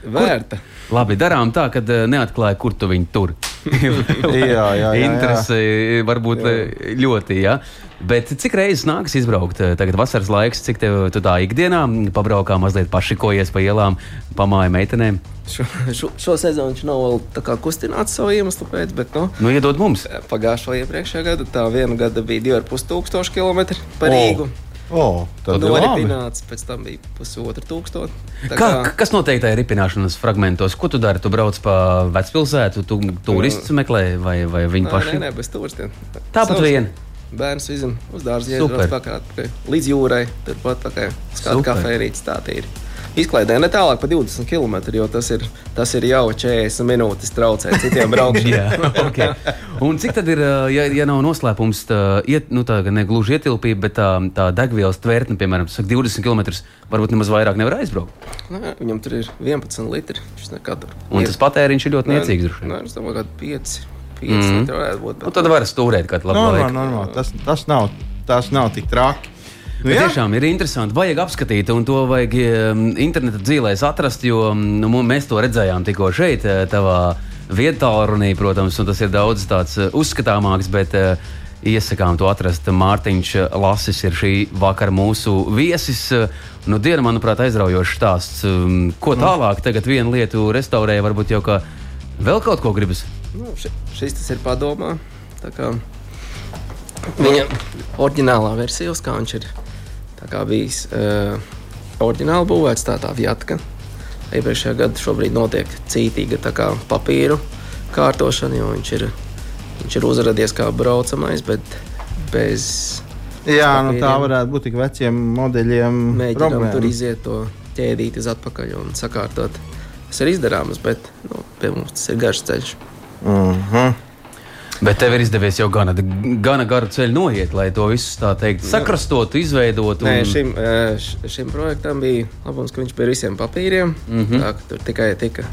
Vērta. Labi, darām tā, ka neatklāja, kur tu viņu tur. Jā, jā, jā, jā. Interese eh, varbūt eh, ļoti, jā. Bet cik reizes nākas izbraukt? eh, Tagad vasaras laiks, cik tev tu tā ikdienā pabraukā, mazliet pašikojies pa ielām, pamāja meitenēm. Šo, šo, šo sezonu viņš nav vēl tā kā kustināts savu iemeslu pēc, bet nu, Nu, iedod mums. pagājušo iepriekšējā gada tā viena gada bija 2,5 tūkstoši kilometri pa O. Rīgu. O, tad arī labi. pinēts, pēc tam bija pusotra tūkstoša. Tā Kā, kas notiek tajā ripināšanas fragmentos? Ko tu dari? Tu brauc pa vecpilsētu, tu turistus meklē vai, vai viņi Nē, paši? nē, nē, bez turistiem. Tāpat vien. Bērns vizam uz dārza ielas pakaļ, pakaļ, līdz jūrai. Turpat pakaļ. Skatu Super. kafejnīca tā tīri. Izklaidē ne tālāk pa 20 km, jo tas ir, tas ir jau 40 minūtes traucē citiem braukšanai. <laughs> Jā, okay. Un cik tad ir, ja, ja nav noslēpums, tā, iet, nu, tā ne gluži ietilpība, bet tā, tā degvielas tvērtne, piemēram, saka, 20 km, varbūt nemaz vairāk nevar aizbraukt. Nē, viņam tur ir 11 litri. Un tas patēriņš ir ļoti niecīgs. droši vien. Nē, es domāju, ka 5, 5 Mhm. mm. varētu būt. Nu, tad var stūrēt kādu labu Normāli, laiku. normāli. Tas, tas, nav, tas nav tik traki. Nu, Bet jā. tiešām ir interesanti. Vajag apskatīt, un to vajag um, interneta dzīvēs atrast, jo um, nu, mēs to redzējām tikko šeit, eh, tavā vietā, protams, un tas ir daudz tāds eh, uzskatāmāks. Bet, uh, Iesakām to atrast. Mārtiņš Lasis ir šī vakara mūsu viesis. Nu, diena, manuprāt, aizraujošs stāsts. Um, Ko tālāk? Tagad vienu lietu restaurē, varbūt jau kā vēl kaut ko gribas. Nu, ši, šis tas ir padomā. Viņa oriģinālā versija, uz kā viņš ir tā kā bijis uh, oriģināli būvēts, tā tā vjatka. Iepriekšējā gadā šobrīd notiek cītīga kā papīru kārtošana, jo viņš ir, viņš ir uzrādījies kā braucamais, bet bez jā, nu, tā papīriem. varētu būt tik veciem modeļiem. mēģinām tur iziet to ķēdīti uz atpakaļ un sakārtot. Tas ir izdarāms, bet nu, pie mums tas ir garš ceļš. Mhm. Bet tev ir izdevies jau gana, gana garu ceļu noiet, lai to visu tā teikt sakrastotu, izveidotu. Nē, un- šim, eh, š- šim projektam bija labums, ka viņš bija ar visiem papīriem. Mm. -hmm. tā, tur tikai tika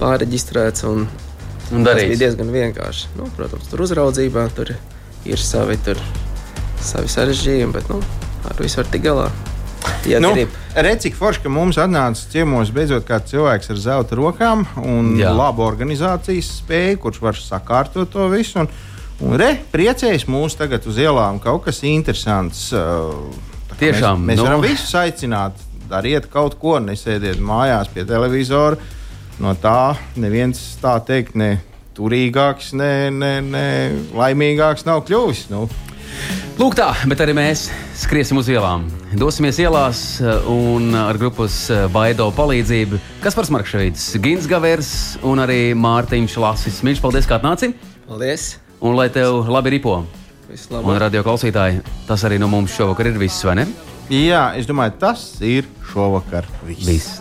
pārreģistrēts. Un, Un tas bija diezgan vienkārši. Nu, protams, tur uzraudzībā tur ir savi, tur, savi sarežģījumi, bet nu, ar visu var tikt galā. Ja Nu, grib. Redz, cik forši, ka mums atnāca ciemos beidzot kāds cilvēks ar zelta rokām un Jā. Labu organizācijas spēju, kurš var sakārtot to visu. Un, un re, priecējas mūs tagad uz ielām kaut kas interesants. uh, Tiešām, Mēs, mēs nu- varam visus aicināt, dariet kaut ko, nesēdiet mājās pie televizora. No tā neviens tā teikt, ne turīgāks, ne, ne, ne laimīgāks nav kļuvis. Nu, Lūk, tā, bet arī mēs skriesim uz ielām. Dosimies ielās eh, un ar grupas eh, Baido palīdzību. Kas par Smarkšvīts, Gins Gavers un arī Mārtiņš Lasis. Mīļš, paldies, kā atnāci! Paldies! Un lai tev labi ripo! Viss Un radio klausītāji, tas arī no mums šovakar ir viss, vai ne? jā, es domāju, tas ir šovakar viss. Viss.